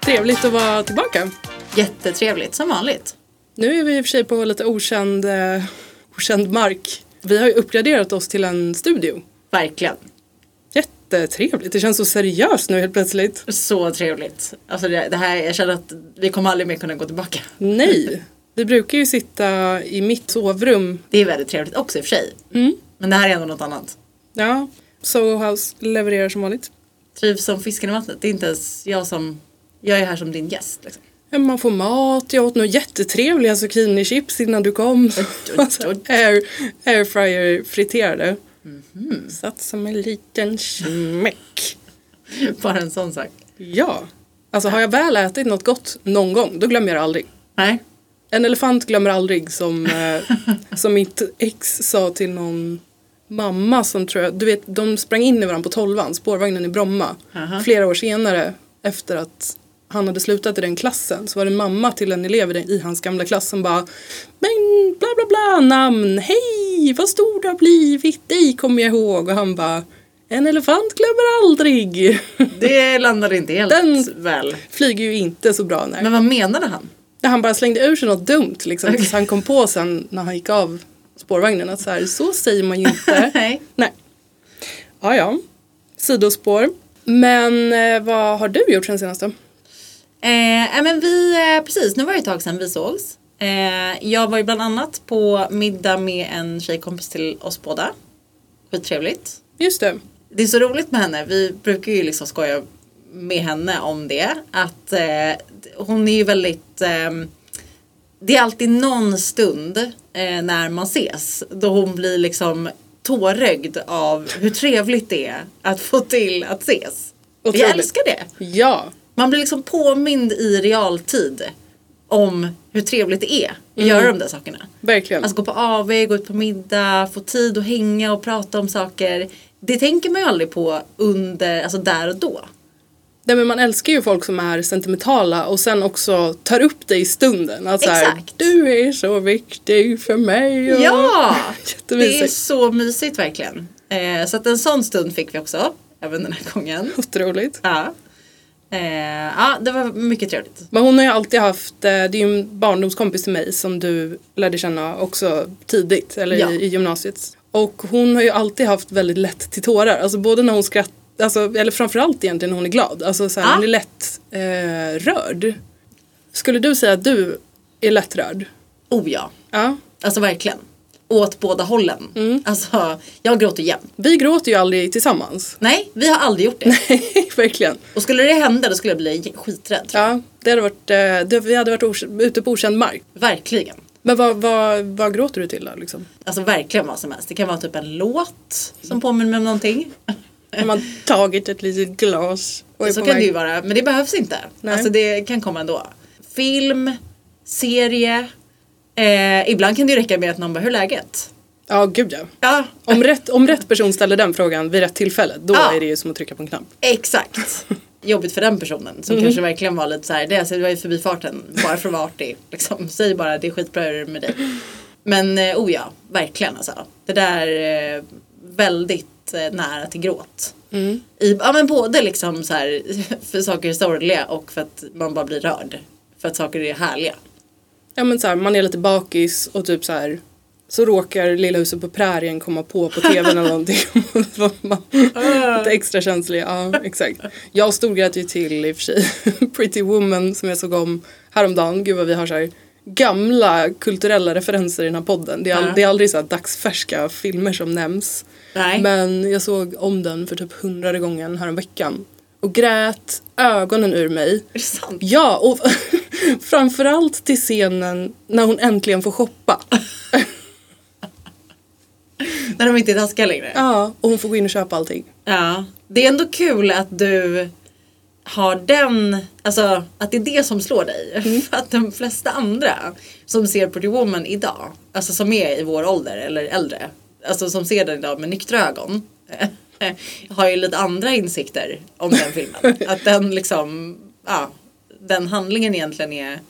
Trevligt att vara tillbaka. Jättetrevligt, som vanligt. Nu är vi i och för sig på lite okänd, eh, okänd mark. Vi har ju uppgraderat oss till en studio. Verkligen. Jättetrevligt. Det känns så seriöst nu helt plötsligt. Så trevligt. Alltså det, det här, jag känner att vi kommer aldrig mer kunna gå tillbaka. Nej. Vi brukar ju sitta i mitt sovrum. Det är väldigt trevligt också i och för sig. Mm. Men det här är ändå något annat. Ja, Soho House levererar som vanligt. Trivs som fisken i vattnet. Det är inte ens jag som... Jag är här som din gäst. Liksom. Ja, Man får mat, jag åt några jättetrevliga zucchinichips innan du kom. Air, airfryer friterade. Satt som en liten smäck. Bara en sån sak. Ja. Alltså har jag väl ätit något gott någon gång, då glömmer jag det aldrig. Nej. En elefant glömmer aldrig som, eh, som mitt ex sa till någon mamma som tror jag, du vet de sprang in i varandra på tolvan, spårvagnen i Bromma. Aha. Flera år senare efter att han hade slutat i den klassen så var det mamma till en elev i, den, i hans gamla klass som bara Men bla bla bla namn, hej vad stor du har blivit, dig kommer jag ihåg och han bara En elefant glömmer aldrig. Det landade inte helt Den- väl. Flyger ju inte så bra nej. Men vad menade han? Han bara slängde ur sig något dumt liksom. Tills han kom på sen när han gick av spårvagnen att så, här, så säger man ju inte. Nej. Nej. Ja, ja. Sidospår. Men eh, vad har du gjort sen senaste? Eh, men vi, eh, precis, nu var det ett tag sedan vi sågs. Eh, jag var ju bland annat på middag med en tjejkompis till oss båda. Skittrevligt. Just det. Det är så roligt med henne. Vi brukar ju liksom skoja med henne om det. Att eh, hon är ju väldigt... Eh, det är alltid någon stund eh, när man ses då hon blir liksom tårögd av hur trevligt det är att få till att ses. Jag Otroligt. älskar det. Ja. Man blir liksom påmind i realtid om hur trevligt det är att göra de där sakerna. Verkligen. Alltså gå på AV, gå ut på middag, få tid att hänga och prata om saker. Det tänker man ju aldrig på under, alltså där och då. Nej, men man älskar ju folk som är sentimentala och sen också tar upp det i stunden. Att så här, Exakt. du är så viktig för mig. Och... Ja! Det är så mysigt verkligen. Eh, så att en sån stund fick vi också, även den här gången. Otroligt. Ja. Eh, ja, det var mycket trevligt. Men hon har ju alltid haft, eh, det är ju en barndomskompis till mig som du lärde känna också tidigt, eller Ja. i, i gymnasiet. Och hon har ju alltid haft väldigt lätt till tårar, alltså både när hon skrattar, alltså, eller framförallt egentligen när hon är glad. Alltså så här, Ja. hon är lätt eh, rörd. Skulle du säga att du är lättrörd? Oh ja, Ja. alltså verkligen. Åt båda hållen. Alltså, jag gråter jämt. Vi gråter ju aldrig tillsammans. Nej, vi har aldrig gjort det. Verkligen. Och skulle det hända då skulle jag bli skiträdd. Ja, det hade varit, eh, det, vi hade varit ute på okänd mark. Verkligen. Men vad, vad, vad gråter du till då? Liksom? Alltså verkligen vad som helst. Det kan vara typ en låt som påminner mig om någonting. Har man tagit ett litet glas och Så kan väg- det ju vara, men det behövs inte. Nej. Alltså det kan komma ändå. Film, serie. Eh, ibland kan det ju räcka med att någon bara, hur är läget? Ja, gud ja. Ja, Om rätt, om rätt person ställer den frågan vid rätt tillfälle, då Ja. är det ju som att trycka på en knapp. exakt. Jobbigt för den personen som Mm. kanske verkligen var lite så här, det, alltså, det var ju förbifarten bara för att vara artig. Liksom. Säg bara det är skitbra hur är det med dig. Men eh, oh ja, verkligen alltså. Det där eh, väldigt eh, nära till gråt. Mm. I, ja men både liksom så här för saker är sorgliga och för att man bara blir rörd. För att saker är härliga. Ja men så här, man är lite bakis och typ så här så råkar Lilla huset på prärien komma på på tvn eller någonting. Man- lite extra känslig, ja exakt. Jag storgrät ju till i och för sig Pretty Woman som jag såg om häromdagen. Gud vad vi har så här gamla kulturella referenser i den här podden. Det är, all, Ja. det är aldrig så här dagsfärska filmer som nämns. Nej. Men jag såg om den för typ hundrade gången häromveckan. Och grät ögonen ur mig. Är det sant? Ja, och framförallt till scenen när hon äntligen får shoppa. När de inte är taskiga längre. Ja, och hon får gå in och köpa allting. Ja. Det är ändå kul att du har den, alltså att det är det som slår dig. För att de flesta andra som ser Pretty Woman idag, alltså som är i vår ålder eller äldre, alltså som ser den idag med nyktra ögon, har ju lite andra insikter om den filmen. att den liksom ja, den handlingen egentligen är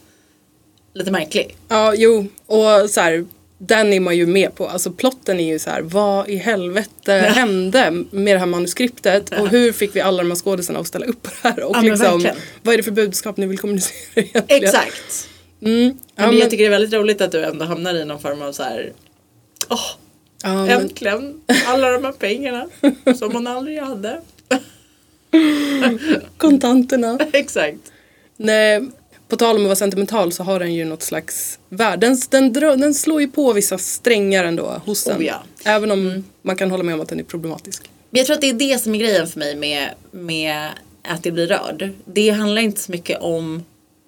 lite märklig. Ja, jo, och så här, den är man ju med på. Alltså plotten är ju så här, vad i helvete hände med det här manuskriptet och hur fick vi alla de här skådespelarna att ställa upp på det här? Och Ja, liksom, vad är det för budskap ni vill kommunicera egentligen? Exakt. Mm. Ja, men men, jag tycker det är väldigt roligt att du ändå hamnar i någon form av så här. Åh, ja, men, äntligen alla de här pengarna som hon aldrig hade. kontanterna. Exakt. Nej, på tal om att vara sentimental så har den ju något slags värde. Den, den, den slår ju på vissa strängar ändå hos den. Oh, ja. Även om man kan hålla med om att den är problematisk. Men jag tror att det är det som är grejen för mig med, med att det blir rörd. Det handlar inte så mycket om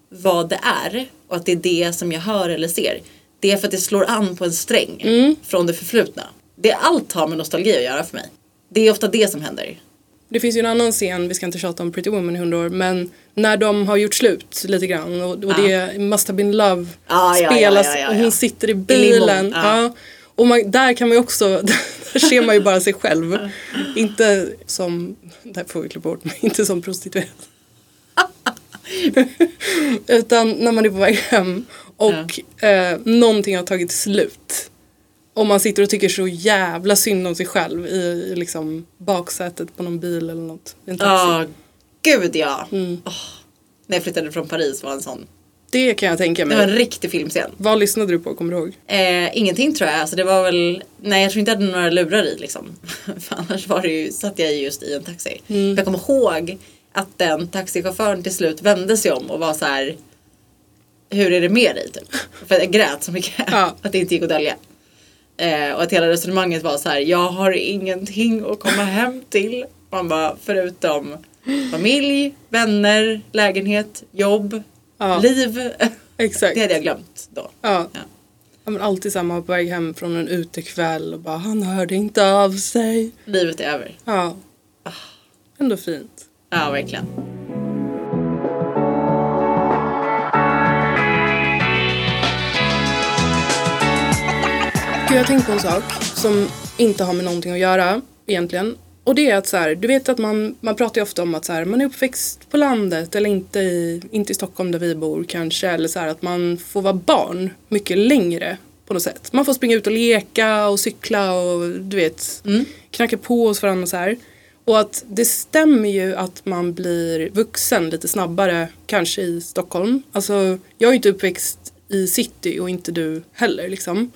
vad det är och att det är det som jag hör eller ser. Det är för att det slår an på en sträng från det förflutna. Det allt har med nostalgi att göra för mig. Det är ofta det som händer. Det finns ju en annan scen, vi ska inte tjata om Pretty Woman i hundra år, men när de har gjort slut lite grann och, och det Must have been love Ah, ja, spelas ja, ja, ja, och ja. hon sitter i bilen. ja. ja. Och man, där kan man ju också, där ser man ju bara sig själv. inte som, där får vi klippa bort mig, inte som prostituerad. Utan när man är på väg hem och eh, någonting har tagit slut. Och man sitter och tycker så jävla synd om sig själv i, liksom baksätet på någon bil eller något. i En taxi. Ja, gud ja. Åh, när jag flyttade från Paris var en sån. Det kan jag tänka Det var en mig. riktig filmscen. Vad lyssnade du på, kommer du ihåg? Eh, ingenting tror jag. Alltså det var väl, nej jag tror inte jag hade några lurar i liksom. För annars var det ju, satt jag just i en taxi. Jag kommer ihåg att den taxichauffören till slut vände sig om och var så här. Hur är det med dig? Typ. För jag grät så mycket. Ja. Att det inte gick att dölja. Eh, och att hela resonemanget var så här. Jag har ingenting att komma hem till. Man bara förutom familj, vänner, lägenhet, jobb, Ja. liv. Exakt. Det hade jag glömt då. Ja. Ja. Ja, men alltid samma på väg hem från en utekväll och bara han hörde inte av sig. Livet är över. Ja. Ändå fint. Ja, verkligen. Gud, jag har tänkt på en sak som inte har med någonting att göra egentligen. Och det är att så här, du vet att man, man pratar ju ofta om att så här, man är uppväxt på landet eller inte i, inte i Stockholm där vi bor kanske. Eller så här, att man får vara barn mycket längre på något sätt. Man får springa ut och leka och cykla och du vet knacka på hos varandra så här. Och att det stämmer ju att man blir vuxen lite snabbare kanske i Stockholm. Alltså jag är ju inte uppväxt i city och inte du heller liksom.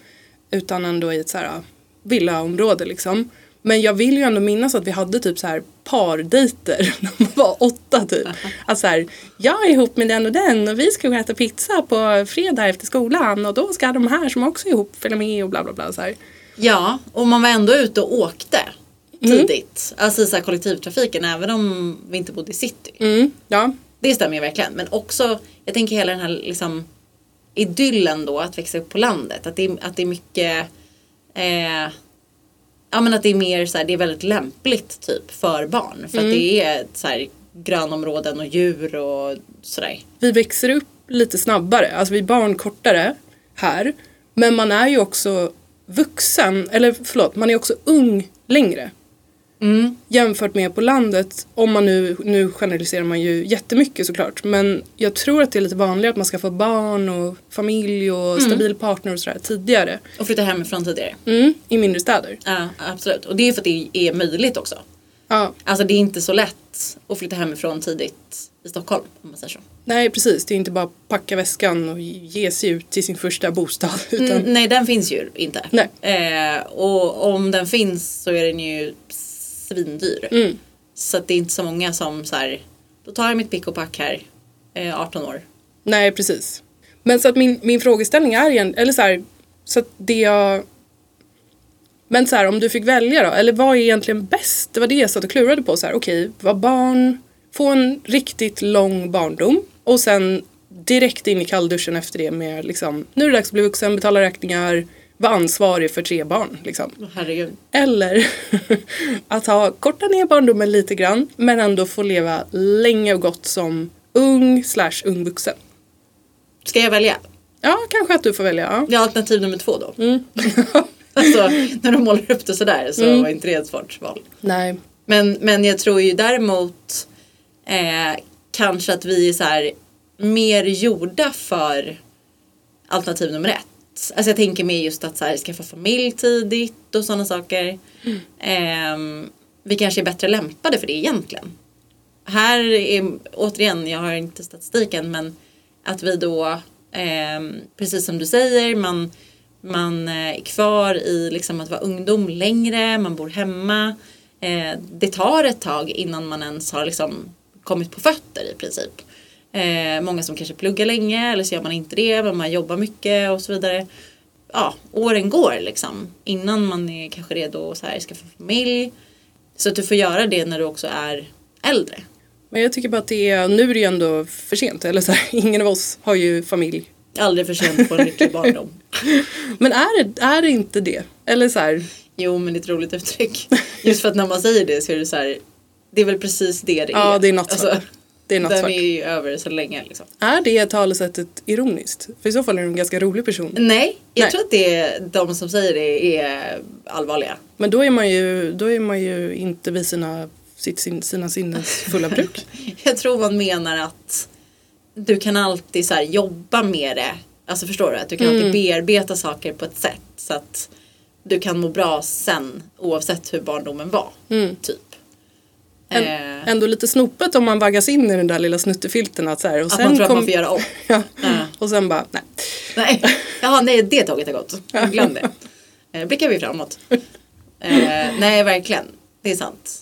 Utan ändå i ett så här villaområde liksom. Men jag vill ju ändå minnas att vi hade typ så här pardejter när man var åtta typ. Att så här, jag är ihop med den och den och vi ska gå och äta pizza på fredag efter skolan och då ska de här som också är ihop följa med och bla bla bla så här. Ja, och man var ändå ute och åkte tidigt. Alltså i så här kollektivtrafiken även om vi inte bodde i city. Mm, ja, Det stämmer ju verkligen. Men också, jag tänker hela den här liksom idyllen då att växa upp på landet. Att det, är- att det är mycket eh, Ja men att det är mer så här, det är väldigt lämpligt typ för barn. För att det är så här grönområden och djur och sådär. vi växer upp lite snabbare. Alltså vi är barn kortare här. Men man är ju också vuxen, eller förlåt, man är också ung längre. Jämfört med på landet, om man nu, nu generaliserar man ju jättemycket såklart. Men jag tror att det är lite vanligare att man ska få barn och familj och stabil partner och sådär tidigare. Och flytta hemifrån tidigare. Mm, I mindre städer. Ja absolut. Och det är för att det är möjligt också. Ja, Alltså det är inte så lätt att flytta hemifrån tidigt i Stockholm om man säger så. nej precis, det är inte bara att packa väskan och ge sig ut till sin första bostad. Utan, Mm, nej den finns ju inte. Nej. Eh, och om den finns så är den ju svindyr. Mm. Så det är inte så många som så här, då tar jag mitt pick och pack här, eh, 18 år. Nej, precis. Men så att min, min frågeställning är igen, eller så här, så att det jag... Men så här, om du fick välja då, eller vad är egentligen bäst? Det var det jag satt och klurade på. Så här, okej, vara barn, få en riktigt lång barndom och sen direkt in i kallduschen efter det med liksom, nu är det dags att bli vuxen, betala räkningar, vara ansvarig för tre barn. Liksom. Herregud. Eller att ha korta ner barndomen lite grann men ändå få leva länge och gott som ung slash ung vuxen. Ska jag välja? Ja, kanske att du får välja. Ja. Det är alternativ nummer två då. Mm. alltså när de målar upp det sådär så var inte det ett svårt val. Nej. Men, men jag tror ju däremot eh, kanske att vi är så här mer gjorda för alternativ nummer ett. Alltså jag tänker mer just att så här, skaffa familj tidigt och sådana saker. Ehm, vi kanske är bättre lämpade för det egentligen. Här är, återigen, jag har inte statistiken men att vi då, eh, precis som du säger, man, man eh, är kvar i liksom att vara ungdom längre, man bor hemma. Eh, det tar ett tag innan man ens har liksom kommit på fötter i princip. Eh, många som kanske pluggar länge eller så gör man inte det men man jobbar mycket och så vidare. Ja, åren går liksom innan man är kanske redo att skaffa familj. Så att du får göra det när du också är äldre. Men jag tycker bara att det är, nu är det ju ändå för sent. Eller så här, ingen av oss har ju familj. Aldrig för sent på en lycklig barndom. Men är det, är det inte det? Eller så här, Jo men det är ett roligt uttryck. Just för att när man säger det så är det så här. Det är väl precis det det är. ja det är nattsvart. Alltså, det är den nattsvart. är ju över så länge liksom. Är det talesättet ironiskt? För i så fall är du en ganska rolig person. Nej, jag Nej. tror att det är de som säger det är allvarliga. Men då är man ju, då är man ju inte vid sina, sitt, sin, sina sinnens fulla bruk. Jag tror man menar att du kan alltid så jobba med det. Alltså förstår du? Att du kan Mm. alltid bearbeta saker på ett sätt så att du kan må bra sen oavsett hur barndomen var. Typ. En, Eh, ändå lite snopet om man vaggas in i den där lilla snuttefilten. Att så här, och att sen man tror att kom, man får göra om. ja. Och sen bara, nej. Nej, Jaha, nej det tåget har gått. Glöm det. Eh, blickar vi framåt. Eh, nej, verkligen. Det är sant.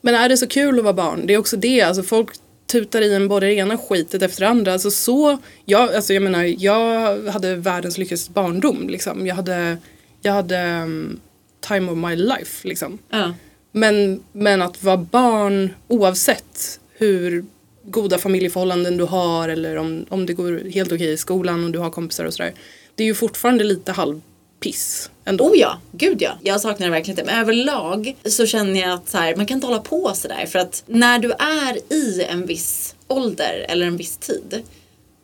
Men är det så kul att vara barn? Det är också det, alltså folk tutar i en både det ena skitet efter det andra. Alltså så, jag, alltså jag menar, jag hade världens lyckligaste barndom liksom. Jag hade, jag hade um, time of my life liksom. Ja. Men, men att vara barn oavsett hur goda familjeförhållanden du har eller om, om det går helt okej i skolan och du har kompisar och sådär. Det är ju fortfarande lite halvpiss ändå. Oh ja, gud ja. Jag saknar det verkligen inte. Men överlag så känner jag att så här, man kan inte hålla på sådär. För att när du är i en viss ålder eller en viss tid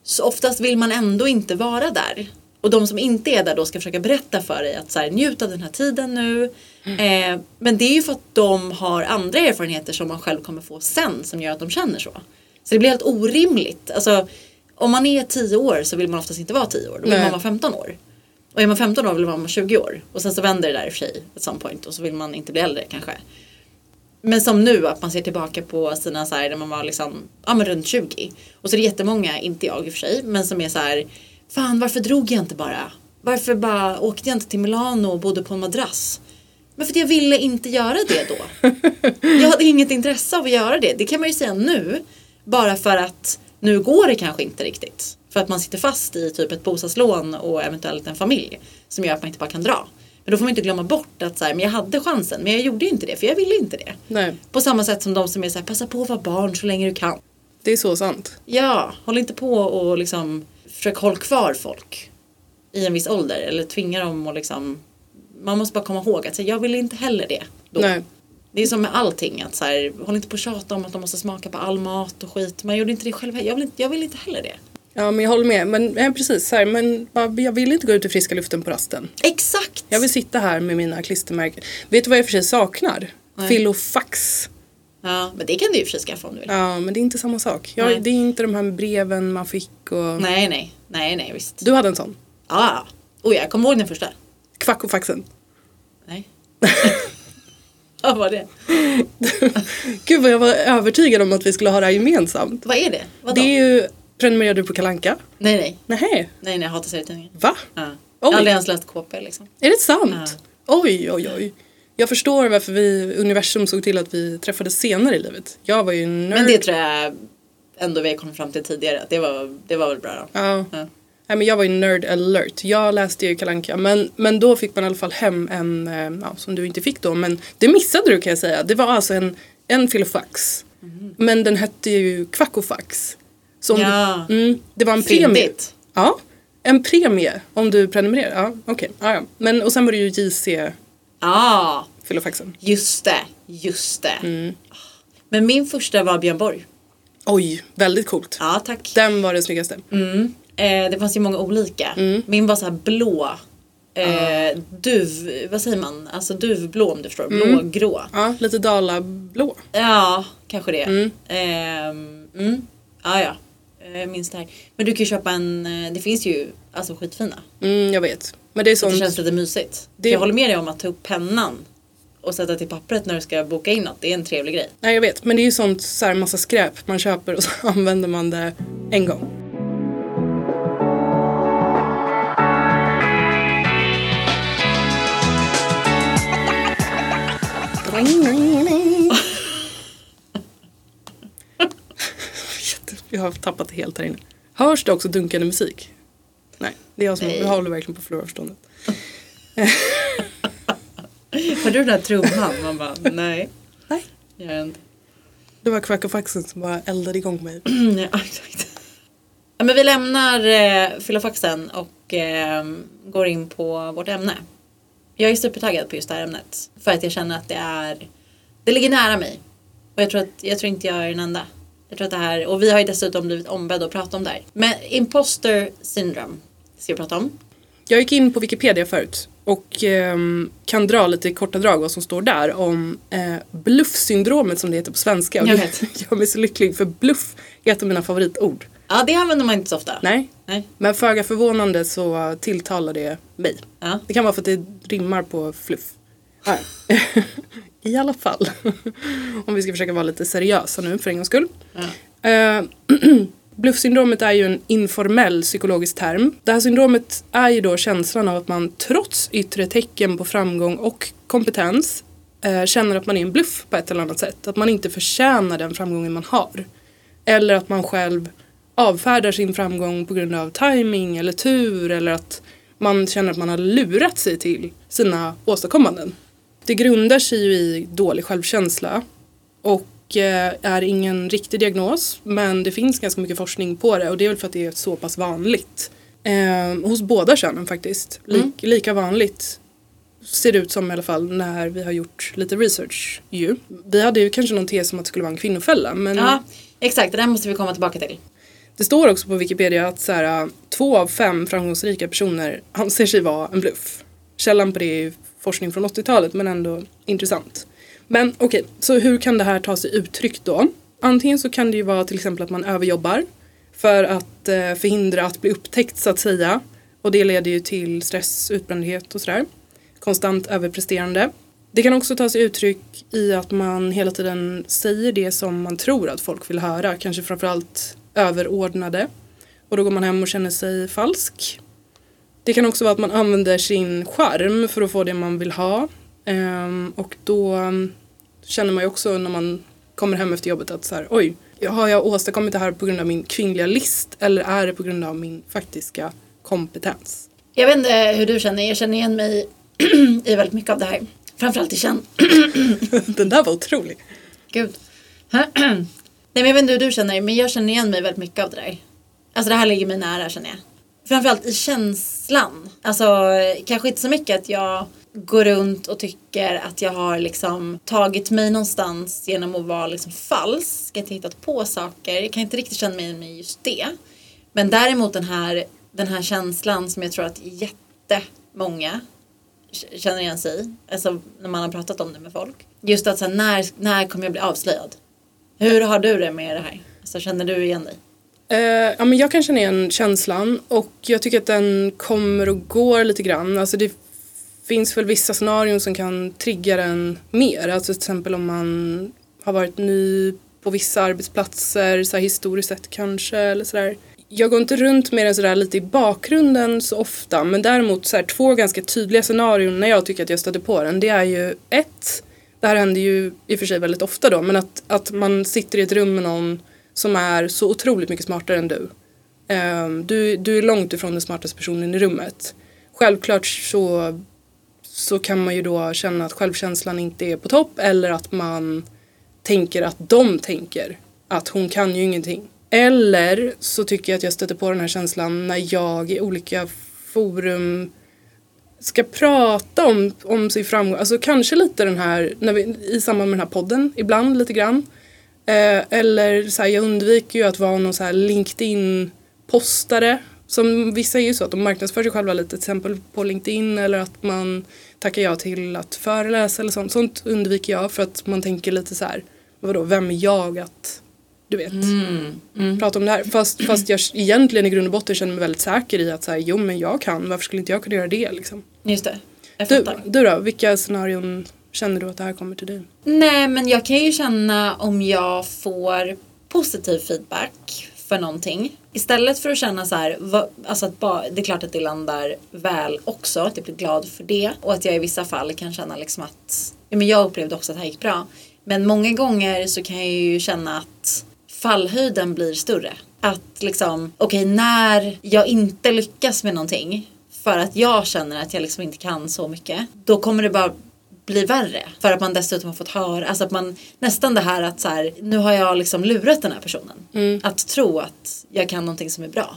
så oftast vill man ändå inte vara där. Och de som inte är där då ska försöka berätta för dig att så här, njut av den här tiden nu. Eh, men det är ju för att de har andra erfarenheter som man själv kommer få sen som gör att de känner så. Så det blir helt orimligt. Alltså, om man är 10 år så vill man oftast inte vara 10 år. Då vill Nej. man vara 15 år. Och är man 15 år vill man vara 20 år. Och sen så vänder det där i och för sig at some point. Och så vill man inte bli äldre kanske. Men som nu att man ser tillbaka på sina så här när man var liksom, ja men runt 20. Och så är det jättemånga, inte jag i och för sig, men som är så här, fan varför drog jag inte bara? Varför bara åkte jag inte till Milano och bodde på en madrass? Men för att jag ville inte göra det då. Jag hade inget intresse av att göra det. Det kan man ju säga nu. Bara för att nu går det kanske inte riktigt. För att man sitter fast i typ ett bostadslån och eventuellt en familj. Som gör att man inte bara kan dra. Men då får man inte glömma bort att så här, men jag hade chansen men jag gjorde inte det för jag ville inte det. Nej, På samma sätt som de som är så här, passa på att vara barn så länge du kan. det är så sant. Ja, håll inte på och liksom försök hålla kvar folk i en viss ålder eller tvinga dem att liksom man måste bara komma ihåg att så här, jag vill inte heller det. Då. Nej. Det är som med allting att så här, håll inte på och tjata om att de måste smaka på all mat och skit. Man gjorde inte det själv. Jag vill inte, jag vill inte heller det. Ja men jag håller med. Men ja, precis så här, men jag vill inte gå ut i friska luften på rasten. Exakt! Jag vill sitta här med mina klistermärken. Vet du vad jag och för sig saknar? Nej. Filofax. Ja, men det kan du ju och för sig skaffa om du vill. Ja men det är inte samma sak. Jag, det är inte de här breven man fick och... Nej, nej, nej, nej, visst. Du hade en sån? Ja, oh, jag kommer ihåg den första. Kvackofaxen. Vad var det? Gud vad jag var övertygad om att vi skulle ha det här gemensamt. Vad är det? Vadå? Det är ju, prenumererar du på Kalanka? Nej, nej. Nej. Nej, nej, jag hatar serietidningar. Va? Ja. Jag har aldrig ens läst KP liksom. Är det sant? Oj, oj, oj. Jag förstår varför vi, universum såg till att vi träffades senare i livet. Jag var ju nörd. Men det tror jag ändå vi kommit fram till tidigare. Att det var, det var väl bra då. Ja. Ja. Nej, men jag var ju nerd alert. Jag läste ju Kalanka men, men då fick man i alla fall hem en, eh, ja, som du inte fick då, men det missade du kan jag säga. Det var alltså en, en filofax. Men den hette ju Kvackofax. Så Ja. du, mm, det var en premie. Ja, en premie om du prenumererar. Ja, okej. Ja, ja. Men och sen var det ju JC Ja, filofaxen. just det. Just det. Mm. Men min första var Björn Borg. Oj, väldigt coolt. Ja, tack. Den var den snyggaste. Mm. Eh, det fanns ju många olika. Min var så här blå. Eh, duv, vad säger man? Alltså duvblå om du förstår. Blågrå. Ja, lite dalablå. Ja, kanske det. Mm. Ehm, Mm. Ja, ja. Jag minns det här. Men du kan ju köpa en, eh, det finns ju alltså skitfina. Mm, jag vet. Men det är Så det sånt. känns lite mysigt. Det- Jag håller med dig om att ta upp pennan och sätta till pappret när du ska boka in något. Det är en trevlig grej. Nej jag vet. Men det är ju sånt så här massa skräp man köper och så använder man det en gång. Jag har tappat det helt här inne. Hörs det också dunkande musik? Nej, det är jag som Nej. jag håller verkligen på förloravståndet. Har du den här trumman? Man bara, nej. Nej. Gör jag inte. Det var Quackofaxen som bara eldade igång mig. ja, exakt. Ja, men vi lämnar eh, filofaxen och eh, går in på vårt ämne. Jag är supertaggad på just det här ämnet. För att jag känner att det är, det ligger nära mig. Och jag tror, att, jag tror inte jag är den enda. Jag tror att det här, och vi har ju dessutom blivit ombedda att prata om det här. Men imposter syndrome ska vi prata om. Jag gick in på Wikipedia förut och ehm, kan dra lite korta drag vad som står där om eh, bluffsyndromet som det heter på svenska. Och Jag det vet. gör mig så lycklig för bluff är ett av mina favoritord. Ja, det använder man inte så ofta. Nej, Nej. men föga förvånande så tilltalar det mig. Ja. Det kan vara för att det rimmar på fluff. Ja. I alla fall. Om vi ska försöka vara lite seriösa nu för en gångs skull. Ja. Eh, Bluffsyndromet är ju en informell psykologisk term. Det här syndromet är ju då känslan av att man trots yttre tecken på framgång och kompetens eh, känner att man är en bluff på ett eller annat sätt. Att man inte förtjänar den framgången man har. Eller att man själv avfärdar sin framgång på grund av timing eller tur eller att man känner att man har lurat sig till sina åstadkommanden. Det grundar sig ju i dålig självkänsla och eh, är ingen riktig diagnos men det finns ganska mycket forskning på det och det är väl för att det är så pass vanligt. Eh, hos båda könen faktiskt. Lik, Lika vanligt ser det ut som i alla fall när vi har gjort lite research ju. Vi hade ju kanske någon tes om att det skulle vara en kvinnofälla men ja, exakt. Det där måste vi komma tillbaka till det står också på Wikipedia att så här, två av fem framgångsrika personer anser sig vara en bluff. Källan på det är forskning från 80-talet men ändå intressant. Men okej, så hur kan det här ta sig uttryck då? Antingen så kan det ju vara till exempel att man överjobbar för att eh, förhindra att bli upptäckt så att säga. Och det leder ju till stress, utbrändhet och sådär. Konstant överpresterande. Det kan också ta sig uttryck i att man hela tiden säger det som man tror att folk vill höra. Kanske framförallt överordnade. Och då går man hem och känner sig falsk. Det kan också vara att man använder sin charm för att få det man vill ha. Ehm, och då um, känner man ju också när man kommer hem efter jobbet att så här, oj, har jag åstadkommit det här på grund av min kvinnliga list eller är det på grund av min faktiska kompetens? Jag vet inte hur du känner. Jag känner igen mig i väldigt mycket av det här. Framförallt i känn. Den där var otrolig. Gud. Nej men jag vet inte hur du känner men jag känner igen mig väldigt mycket av det där. Alltså det här ligger mig nära känner jag. Framförallt i känslan. Alltså kanske inte så mycket att jag går runt och tycker att jag har liksom tagit mig någonstans genom att vara liksom falsk. Att jag hittat på saker. Jag kan inte riktigt känna mig med just det. Men däremot den här, den här känslan som jag tror att jättemånga känner igen sig i. Alltså när man har pratat om det med folk. Just att så här, när, när kommer jag bli avslöjad? Hur har du det med det här? Alltså, känner du igen dig? Uh, ja, men jag kan känna igen känslan och jag tycker att den kommer och går lite grann. Alltså det finns väl vissa scenarion som kan trigga den mer. Alltså till exempel om man har varit ny på vissa arbetsplatser, så här historiskt sett kanske eller sådär. Jag går inte runt med den sådär lite i bakgrunden så ofta men däremot så här, två ganska tydliga scenarion när jag tycker att jag stöter på den det är ju ett, det här händer ju i och för sig väldigt ofta då men att, att man sitter i ett rum med någon som är så otroligt mycket smartare än du. Ehm, du, du är långt ifrån den smartaste personen i rummet. Självklart så, så kan man ju då känna att självkänslan inte är på topp eller att man tänker att de tänker att hon kan ju ingenting. Eller så tycker jag att jag stöter på den här känslan när jag i olika forum ska prata om, om sin framgång. Alltså kanske lite den här, när vi, i samband med den här podden, ibland lite grann. Eh, eller så här, jag undviker ju att vara någon så här LinkedIn-postare. Som vissa är ju så att de marknadsför sig själva lite, till exempel på LinkedIn eller att man tackar ja till att föreläsa eller sånt. Sånt undviker jag för att man tänker lite så här, vadå, vem är jag att du vet, Mm. prata om det här. Fast, fast jag egentligen i grund och botten känner mig väldigt säker i att så här, jo men jag kan, varför skulle inte jag kunna göra det liksom? Just det. Jag Du, fattar. du då, vilka scenarion känner du att det här kommer till dig? Nej men jag kan ju känna om jag får positiv feedback för någonting. Istället för att känna så här, vad, alltså att bara, det är klart att det landar väl också, att jag blir glad för det. Och att jag i vissa fall kan känna liksom att, ja men jag upplevde också att det här gick bra. Men många gånger så kan jag ju känna att fallhöjden blir större. Att liksom, okej när jag inte lyckas med någonting för att jag känner att jag liksom inte kan så mycket. Då kommer det bara bli värre. För att man dessutom har fått höra, alltså att man nästan det här att så här, nu har jag liksom lurat den här personen. Att tro att jag kan någonting som är bra.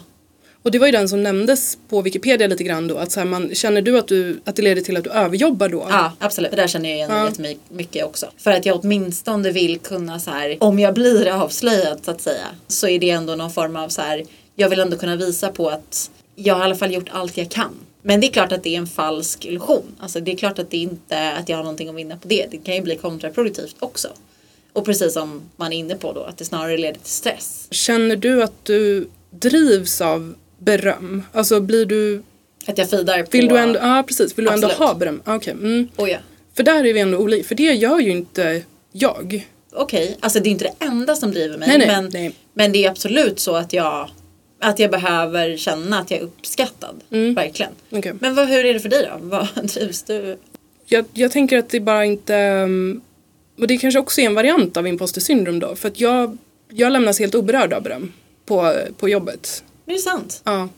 Och det var ju den som nämndes på Wikipedia lite grann då. Att så här, man, känner du att, du att det leder till att du överjobbar då? Ja, absolut. Det där känner jag igen Ja. jättemycket också. För att jag åtminstone vill kunna så här, om jag blir avslöjad så att säga, så är det ändå någon form av så här, jag vill ändå kunna visa på att jag har i alla fall gjort allt jag kan. Men det är klart att det är en falsk illusion. Alltså det är klart att det inte att jag har någonting att vinna på det. Det kan ju bli kontraproduktivt också. Och precis som man är inne på då, att det snarare leder till stress. Känner du att du drivs av beröm? Alltså blir du, Att jag feedar på... vill du ändå, ja precis, vill du ändå Absolut. ha beröm? Ah, Okej, mm. Oh, ja. För där är vi ändå olika, för det gör ju inte jag. Okej, alltså det är inte det enda som driver mig. Nej, nej, men, nej. men det är absolut så att jag, att jag behöver känna att jag är uppskattad. Mm. Verkligen. Okej. Men vad, hur är det för dig då? Vad drivs du? Jag, jag tänker att det bara inte, um, och det kanske också är en variant av imposter syndrom då, för att jag, jag lämnas helt oberörd av beröm på, på jobbet. Är det sant? Ja.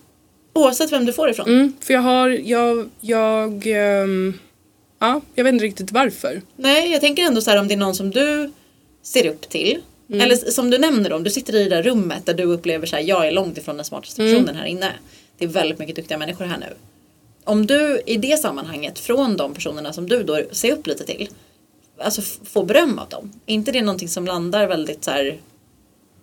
Oavsett vem du får ifrån? Mm, för jag har, jag, jag, ehm, ja, jag vet inte riktigt varför. Nej, jag tänker ändå så här om det är någon som du ser upp till. Eller som du nämner om du sitter i det där rummet där du upplever så här, jag är långt ifrån den smartaste personen här inne. Det är väldigt mycket duktiga människor här nu. Om du i det sammanhanget från de personerna som du då ser upp lite till. Alltså får beröm av dem. Är inte det någonting som landar väldigt så här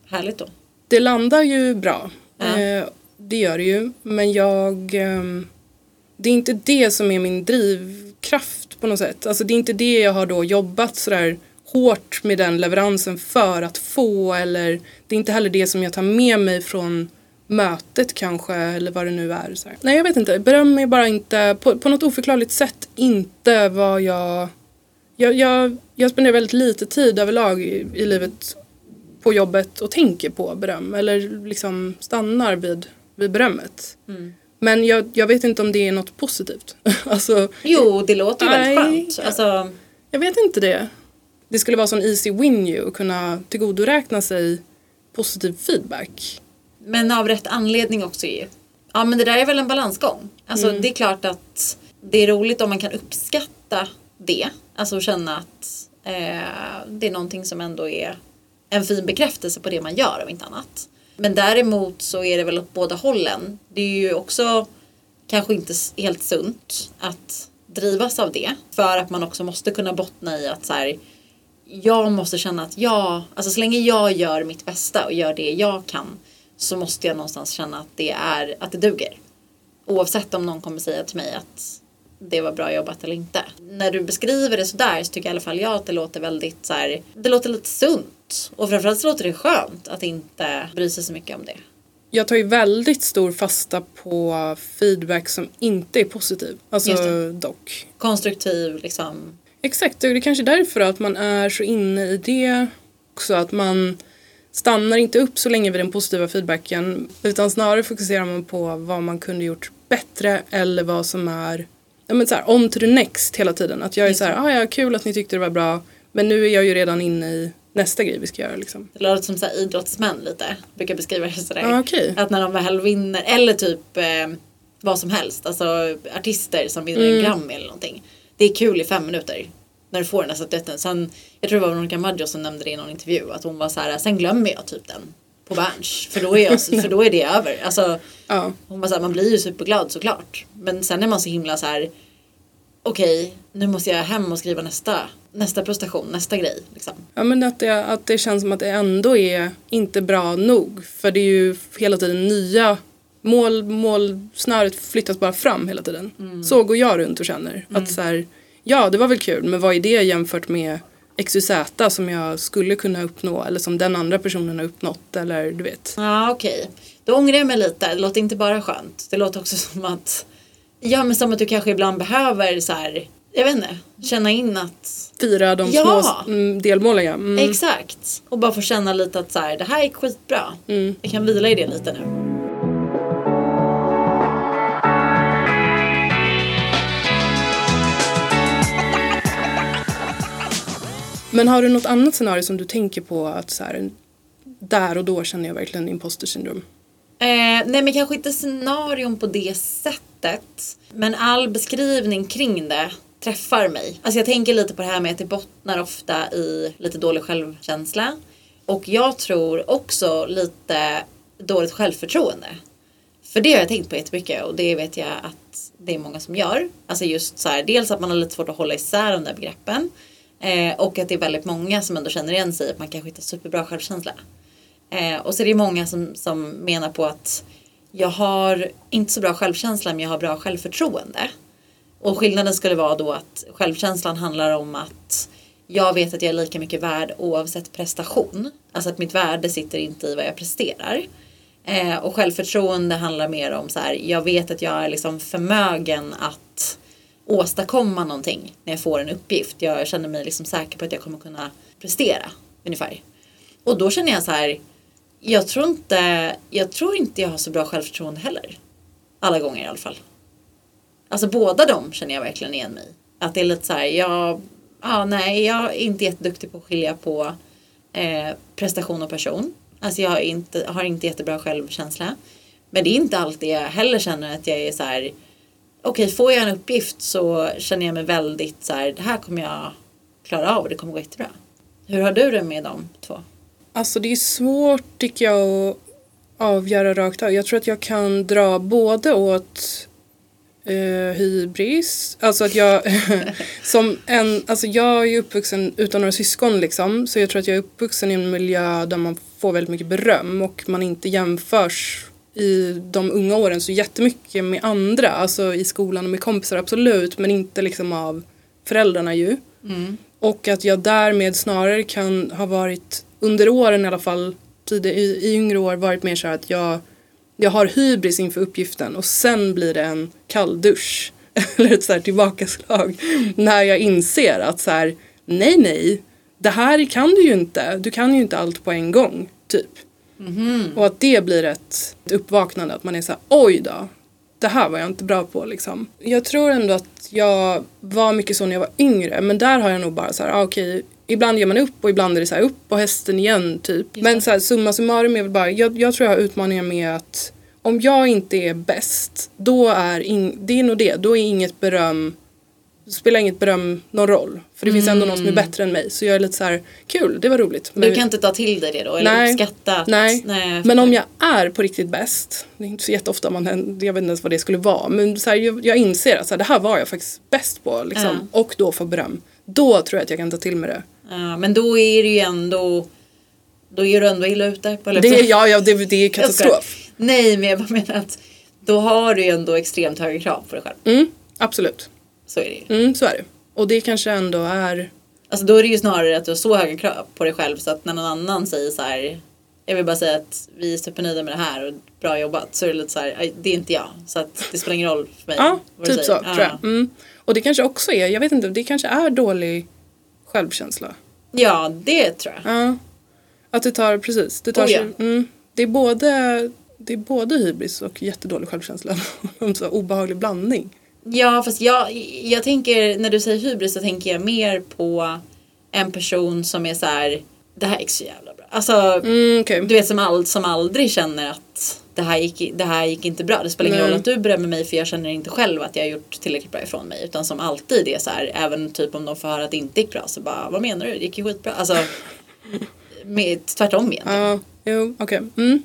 härligt då? Det landar ju bra. Eh, det gör det ju. Men jag, ehm, det är inte det som är min drivkraft på något sätt. Alltså det är inte det jag har då jobbat sådär hårt med den leveransen för att få eller det är inte heller det som jag tar med mig från mötet kanske eller vad det nu är. Så här. Nej jag vet inte, beröm är bara inte på, på något oförklarligt sätt inte vad jag jag, jag, jag spenderar väldigt lite tid överlag i, i livet på jobbet och tänker på beröm eller liksom stannar vid, vid berömmet. Men jag, jag vet inte om det är något positivt. alltså, Jo, det låter ju väldigt skönt. Alltså, jag vet inte det. Det skulle vara sån easy win ju att kunna tillgodoräkna sig positiv feedback. Men av rätt anledning också ju. Ja men det där är väl en balansgång. Alltså det är klart att det är roligt om man kan uppskatta det. Alltså känna att eh, det är någonting som ändå är en fin bekräftelse på det man gör om inte annat. Men däremot så är det väl åt båda hållen. Det är ju också kanske inte helt sunt att drivas av det. För att man också måste kunna bottna i att så här, jag måste känna att jag, alltså så länge jag gör mitt bästa och gör det jag kan så måste jag någonstans känna att det är, att det duger. Oavsett om någon kommer säga till mig att det var bra jobbat eller inte. När du beskriver det sådär så tycker i alla fall jag att det låter väldigt så här, det låter lite sunt. Och framförallt så låter det skönt att inte bry sig så mycket om det. Jag tar ju väldigt stor fasta på feedback som inte är positiv. Alltså dock. Konstruktiv liksom. Exakt, och det är kanske därför att man är så inne i det också. Att man stannar inte upp så länge vid den positiva feedbacken utan snarare fokuserar man på vad man kunde gjort bättre eller vad som är ja, men så här, on to the next hela tiden. Att jag är så här, ah, ja kul att ni tyckte det var bra men nu är jag ju redan inne i nästa grej vi ska göra liksom. Det låter som så här idrottsmän lite. Brukar beskriva det sådär. Ja, okej. Att när de väl vinner, eller typ eh, vad som helst. Alltså artister som vinner Mm. en Grammy eller någonting. Det är kul i fem minuter. När du får den här statyetten. Sen, jag tror det var Veronica Maggio som nämnde det i någon intervju. Att hon var så här, sen glömmer jag typ den på Berns. För då är, jag, för då är det över. Alltså, Ja. var så här, man blir ju superglad såklart. Men sen är man så himla så här. Okej, nu måste jag hem och skriva nästa, nästa prestation, nästa grej. Liksom. Ja men att det, att det känns som att det ändå är inte bra nog. För det är ju hela tiden nya mål, målsnöret flyttas bara fram hela tiden. Så går jag runt och känner. Att så här, ja det var väl kul men vad är det jämfört med XYZ som jag skulle kunna uppnå eller som den andra personen har uppnått eller du vet. Ja okej. Då ångrar jag mig lite. Det låter inte bara skönt. Det låter också som att Ja men som att du kanske ibland behöver så här Jag vet inte. Känna in att Fira de Ja. små mm, delmålen ja. Mm. Exakt. Och bara få känna lite att så här, det här är skitbra. Mm. Jag kan vila i det lite nu. Men har du något annat scenario som du tänker på att så här, där och då känner jag verkligen imposter syndrom? Eh, nej men kanske inte scenarion på det sättet. Men all beskrivning kring det träffar mig. Alltså jag tänker lite på det här med att det bottnar ofta i lite dålig självkänsla. Och jag tror också lite dåligt självförtroende. För det har jag tänkt på jättemycket och det vet jag att det är många som gör. Alltså just så här, dels att man har lite svårt att hålla isär de där begreppen. Eh, och att det är väldigt många som ändå känner igen sig att man kanske inte har superbra självkänsla. Eh, och så är det många som, som menar på att jag har inte så bra självkänsla men jag har bra självförtroende. Och skillnaden skulle vara då att självkänslan handlar om att jag vet att jag är lika mycket värd oavsett prestation. Alltså att mitt värde sitter inte i vad jag presterar. Eh, och självförtroende handlar mer om så här, jag vet att jag är liksom förmögen att åstadkomma någonting när jag får en uppgift. Jag känner mig liksom säker på att jag kommer kunna prestera ungefär. Och då känner jag så här, jag tror inte jag, tror inte jag har så bra självförtroende heller. Alla gånger i alla fall. Alltså båda dem känner jag verkligen igen mig i. Att det är lite så här, jag, ja nej, jag är inte jätteduktig på att skilja på eh, prestation och person. Alltså jag har inte, har inte jättebra självkänsla. Men det är inte alltid jag heller känner att jag är så här, okej får jag en uppgift så känner jag mig väldigt så här, det här kommer jag klara av och det kommer gå jättebra. Hur har du det med de två? Alltså det är svårt tycker jag att avgöra rakt av. Jag tror att jag kan dra både åt eh, hybris, alltså att jag som en, alltså jag är uppvuxen utan några syskon liksom så jag tror att jag är uppvuxen i en miljö där man får väldigt mycket beröm och man inte jämförs i de unga åren så jättemycket med andra, alltså i skolan och med kompisar absolut men inte liksom av föräldrarna ju. Och att jag därmed snarare kan ha varit under åren i alla fall tidigare, i, i yngre år varit mer så här att jag, jag har hybris inför uppgiften och sen blir det en kall dusch eller ett så här tillbakaslag när jag inser att så här nej nej det här kan du ju inte, du kan ju inte allt på en gång typ. Och att det blir ett, uppvaknande att man är så här oj då det här var jag inte bra på liksom. Jag tror ändå att jag var mycket så när jag var yngre men där har jag nog bara så här, ah, okej ibland ger man upp och ibland är det så här upp på hästen igen typ. Men så här, summa summarum är väl bara, jag, jag tror jag har utmaningar med att om jag inte är bäst då är in, det är nog det, då är inget beröm spelar inget beröm någon roll. För det finns ändå någon som är bättre än mig. Så jag är lite så här, kul, det var roligt. Du kan inte ta till dig det då? Eller Nej. uppskatta att, Nej. nej men om jag är på riktigt bäst, det är inte så jätteofta man, jag vet inte ens vad det skulle vara, men så här, jag, jag inser att så här, det här var jag faktiskt bäst på liksom, och då får beröm. Då tror jag att jag kan ta till mig det. Ja, men då är det ju ändå Då är du ändå illa ute på Det ja, ja, det, det är katastrof. Nej men jag menar att Då har du ju ändå extremt höga krav på dig själv. Mm, absolut. Så är det ju. Mm, så är det. Och det kanske ändå är, Alltså då är det ju snarare att du har så höga krav på dig själv så att när någon annan säger så här Jag vill bara säga att vi är supernöjda med det här och bra jobbat så är det lite så här, "Aj, det är inte jag. Så att det spelar ingen roll för mig. ja, du typ så säger. tror jag. Mm. Och det kanske också är, jag vet inte, det kanske är dålig självkänsla. Ja det tror jag. Ja. Att det tar, precis, det tar Oh, ja. mm, det är både det är både hybris och jättedålig självkänsla. En så obehaglig blandning. Ja fast jag, jag tänker när du säger hybris så tänker jag mer på en person som är så här det här gick så jävla bra. Alltså Mm, okej. du vet som, all, som aldrig känner att det här, gick, det här gick inte bra. Det spelar ingen Nej. roll att du berömmer mig för jag känner inte själv att jag har gjort tillräckligt bra ifrån mig. Utan som alltid är så här, även typ om de får höra att det inte gick bra så bara vad menar du? Det gick ju skitbra. Alltså med, tvärtom egentligen. Ja, jo, okej. Mm.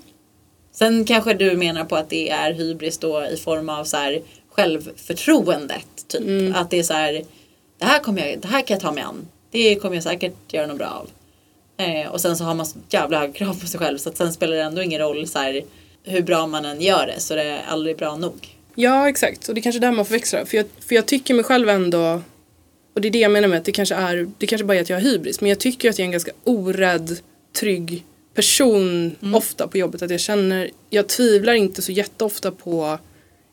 Sen kanske du menar på att det är hybris då i form av så här självförtroendet. Typ. Mm. Att det är så här, det här, kommer jag, det här kan jag ta mig an. Det kommer jag säkert göra något bra av. Eh, och sen så har man så jävla höga krav på sig själv så att sen spelar det ändå ingen roll så här, hur bra man än gör det så det är aldrig bra nog. Ja, exakt. Och det är kanske där man förväxlar. För jag, för jag tycker mig själv ändå Och det är det jag menar med att det kanske är, det kanske bara är att jag har hybris. Men jag tycker att jag är en ganska orädd, trygg person ofta på jobbet. Att jag känner, jag tvivlar inte så jätteofta på,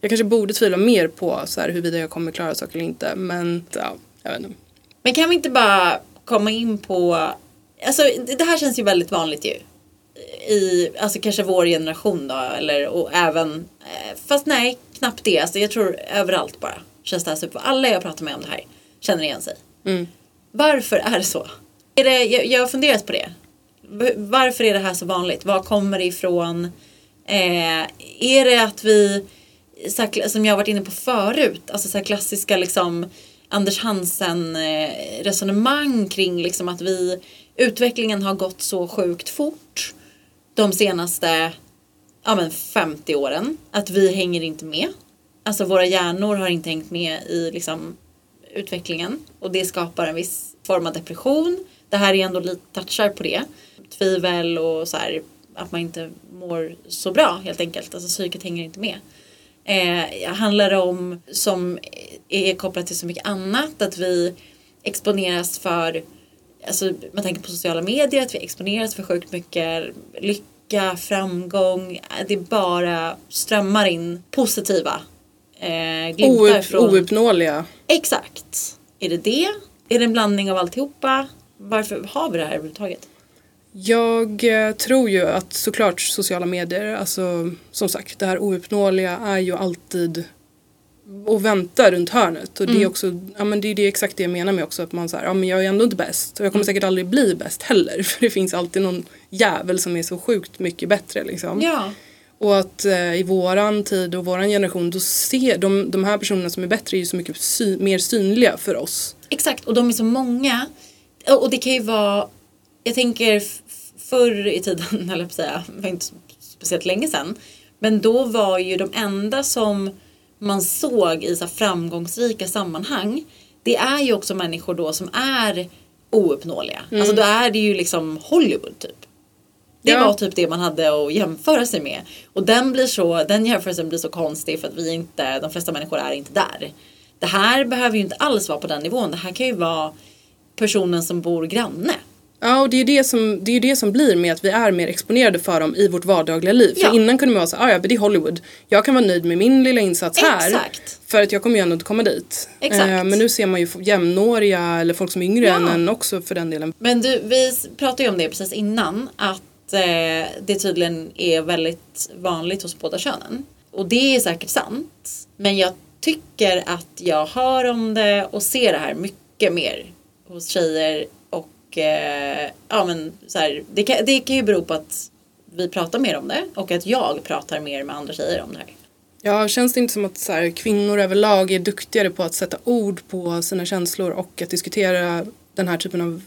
jag kanske borde tvivla mer på så här, huruvida jag kommer klara saker eller inte. Men ja, jag vet inte. Men kan vi inte bara komma in på, alltså det här känns ju väldigt vanligt ju. I, alltså kanske vår generation då, eller och även, eh, fast nej, knappt det. Alltså jag tror överallt bara känns det här super. Alla jag pratar med om det här känner igen sig. Mm. Varför är det så? Är det, jag, jag har funderat på det. Varför är det här så vanligt? Var kommer det ifrån? Eh, är det att vi, så här, som jag har varit inne på förut, alltså så här klassiska liksom Anders Hansen-resonemang eh, kring liksom att vi, utvecklingen har gått så sjukt fort de senaste ja, men 50 åren. Att vi hänger inte med. Alltså våra hjärnor har inte hängt med i liksom, utvecklingen. Och det skapar en viss form av depression. Det här är ändå lite touchar på det. Tvivel och så här, att man inte mår så bra helt enkelt. Alltså psyket hänger inte med. Eh, handlar det om, som är kopplat till så mycket annat, att vi exponeras för Alltså, man tänker på sociala medier, att vi exponeras för sjukt mycket lycka, framgång. Det bara strömmar in positiva eh, glimtar Oupp, från... ouppnåeliga. Exakt. Är det det? Är det en blandning av alltihopa? Varför har vi det här överhuvudtaget? Jag eh, tror ju att såklart sociala medier, alltså som sagt det här ouppnåeliga är ju alltid och vänta runt hörnet och det är också, ja men det är det exakt det jag menar med också att man säger, ja men jag är ändå inte bäst och jag kommer säkert aldrig bli bäst heller för det finns alltid någon jävel som är så sjukt mycket bättre liksom. Ja. Och att eh, i våran tid och våran generation då ser de, de här personerna som är bättre är ju så mycket sy- mer synliga för oss. Exakt, och de är så många. Och det kan ju vara, jag tänker förr i tiden, eller jag säga, var inte speciellt länge sedan. Men då var ju de enda som man såg i så framgångsrika sammanhang. Det är ju också människor då som är ouppnåeliga. Alltså då är det ju liksom Hollywood typ. Det Ja. var typ det man hade att jämföra sig med. Och den, blir så, den jämförelsen blir så konstig för att vi inte, de flesta människor är inte där. Det här behöver ju inte alls vara på den nivån. Det här kan ju vara personen som bor granne. Och det är ju det som, det, är det som blir med att vi är mer exponerade för dem i vårt vardagliga liv. Ja. För innan kunde man vara så ah, ja men det är Hollywood. Jag kan vara nöjd med min lilla insats här. Exakt. För att jag kommer ju ändå inte komma dit. Exakt. Eh, men nu ser man ju jämnåriga eller folk som är yngre Ja. än en också för den delen. Men du, vi pratade ju om det precis innan. Att eh, det tydligen är väldigt vanligt hos båda könen. Och det är säkert sant. Men jag tycker att jag hör om det och ser det här mycket mer hos tjejer. Och eh, ja men så här, det, kan, det kan ju bero på att vi pratar mer om det och att jag pratar mer med andra tjejer om det här. Ja, känns det inte som att så här, kvinnor överlag är duktigare på att sätta ord på sina känslor och att diskutera den här typen av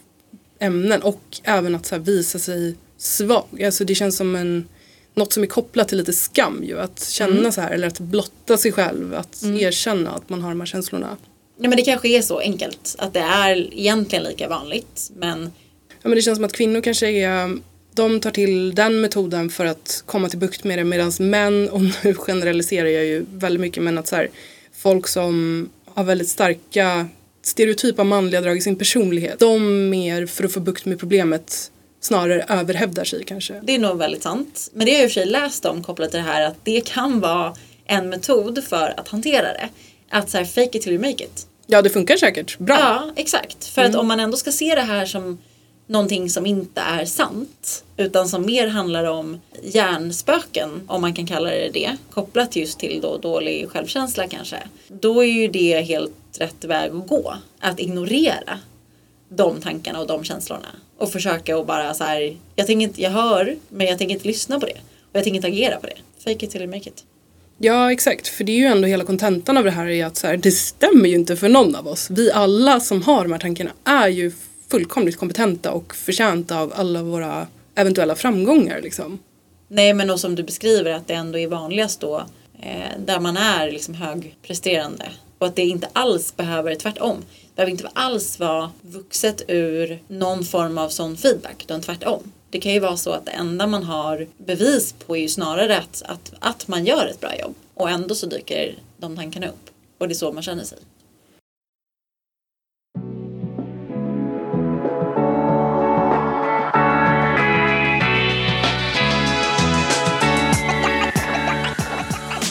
ämnen och även att så här, visa sig svag. Alltså det känns som en, något som är kopplat till lite skam ju. Att känna så här eller att blotta sig själv, att erkänna att man har de här känslorna. Nej men det kanske är så enkelt att det är egentligen lika vanligt men Ja, men det känns som att kvinnor kanske är de tar till den metoden för att komma till bukt med det medan män, och nu generaliserar jag ju väldigt mycket men att så här, folk som har väldigt starka stereotypa manliga drag i sin personlighet de mer för att få bukt med problemet snarare överhävdar sig kanske. Det är nog väldigt sant. Men det har jag i och för sig läst om kopplat till det här att det kan vara en metod för att hantera det. Att så här, fake it till you make it. Ja det funkar säkert, bra. Ja, exakt. För att om man ändå ska se det här som någonting som inte är sant utan som mer handlar om hjärnspöken, om man kan kalla det det, kopplat just till då dålig självkänsla kanske. Då är ju det helt rätt väg att gå. Att ignorera de tankarna och de känslorna. Och försöka att bara så här, jag tänker inte, jag hör, men jag tänker inte lyssna på det. Och jag tänker inte agera på det. Fake it till you make it. Ja exakt, för det är ju ändå hela kontentan av det här är att så här, det stämmer ju inte för någon av oss. Vi alla som har de här tankarna är ju fullkomligt kompetenta och förtjänta av alla våra eventuella framgångar liksom. Nej men och som du beskriver att det ändå är vanligast då eh, där man är liksom högpresterande. Och att det inte alls behöver, tvärtom, det behöver inte alls vara vuxet ur någon form av sån feedback, utan tvärtom. Det kan ju vara så att det enda man har bevis på är ju snarare att, att, att man gör ett bra jobb och ändå så dyker de tankarna upp och det är så man känner sig.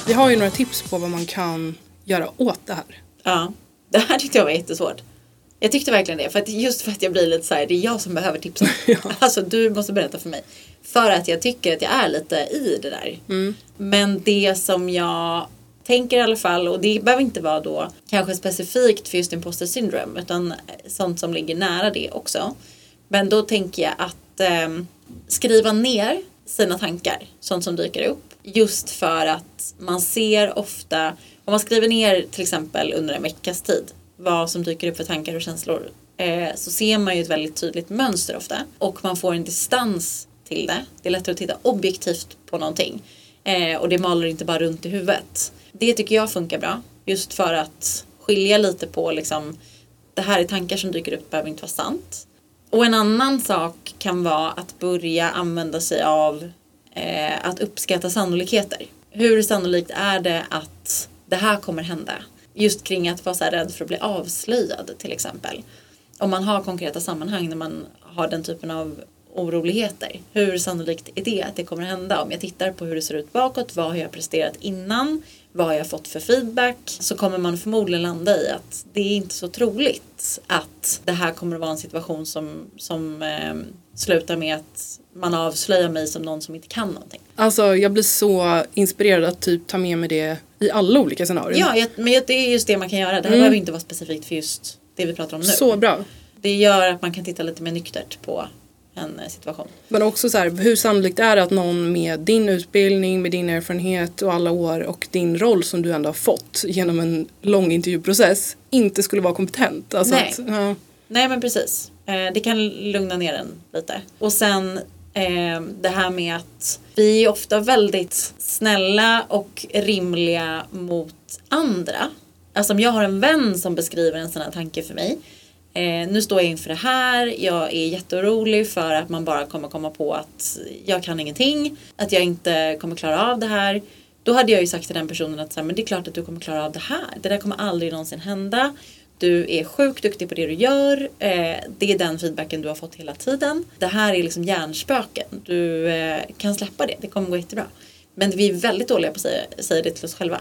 Vi har ju några tips på vad man kan göra åt det här. Ja, det här tyckte jag var jättesvårt. Jag tyckte verkligen det. För att just för att jag blir lite så här, det är jag som behöver tipsen. Ja. Alltså du måste berätta för mig. För att jag tycker att jag är lite i det där. Men det som jag tänker i alla fall, och det behöver inte vara då kanske specifikt för just imposter syndrome, utan sånt som ligger nära det också. Men då tänker jag att ehm, skriva ner sina tankar, sånt som dyker upp. Just för att man ser ofta, om man skriver ner till exempel under en veckas tid, vad som dyker upp för tankar och känslor, eh, så ser man ju ett väldigt tydligt mönster ofta. Och man får en distans till det. Det är lättare att titta objektivt på någonting. Eh, och det maler inte bara runt i huvudet. Det tycker jag funkar bra. Just för att skilja lite på liksom, det här är tankar som dyker upp, behöver inte vara sant. Och en annan sak kan vara att börja använda sig av eh, att uppskatta sannolikheter. Hur sannolikt är det att det här kommer hända? Just kring att vara så här rädd för att bli avslöjad till exempel. Om man har konkreta sammanhang när man har den typen av oroligheter. Hur sannolikt är det att det kommer hända? Om jag tittar på hur det ser ut bakåt, vad har jag presterat innan? Vad har jag fått för feedback? Så kommer man förmodligen landa i att det är inte så troligt att det här kommer att vara en situation som, som eh, slutar med att man avslöjar mig som någon som inte kan någonting. Alltså jag blir så inspirerad att typ ta med mig det i alla olika scenarier. Ja, jag, men det är just det man kan göra. Det här behöver inte vara specifikt för just det vi pratar om nu. Så bra. Det gör att man kan titta lite mer nyktert på en eh, situation. Men också så här, hur sannolikt är det att någon med din utbildning, med din erfarenhet och alla år och din roll som du ändå har fått genom en lång intervjuprocess inte skulle vara kompetent? Alltså Nej. Att, ja. Nej men precis. Eh, det kan lugna ner en lite. Och sen eh, det här med att vi är ofta väldigt snälla och rimliga mot andra. Alltså om jag har en vän som beskriver en sån här tanke för mig. Eh, nu står jag inför det här, jag är jätteorolig för att man bara kommer komma på att jag kan ingenting, att jag inte kommer klara av det här. Då hade jag ju sagt till den personen att så här, men det är klart att du kommer klara av det här. Det där kommer aldrig någonsin hända. Du är sjukt duktig på det du gör. Eh, det är den feedbacken du har fått hela tiden. Det här är liksom hjärnspöken. Du eh, kan släppa det. Det kommer gå jättebra. Men vi är väldigt dåliga på att säga, säga det till oss själva.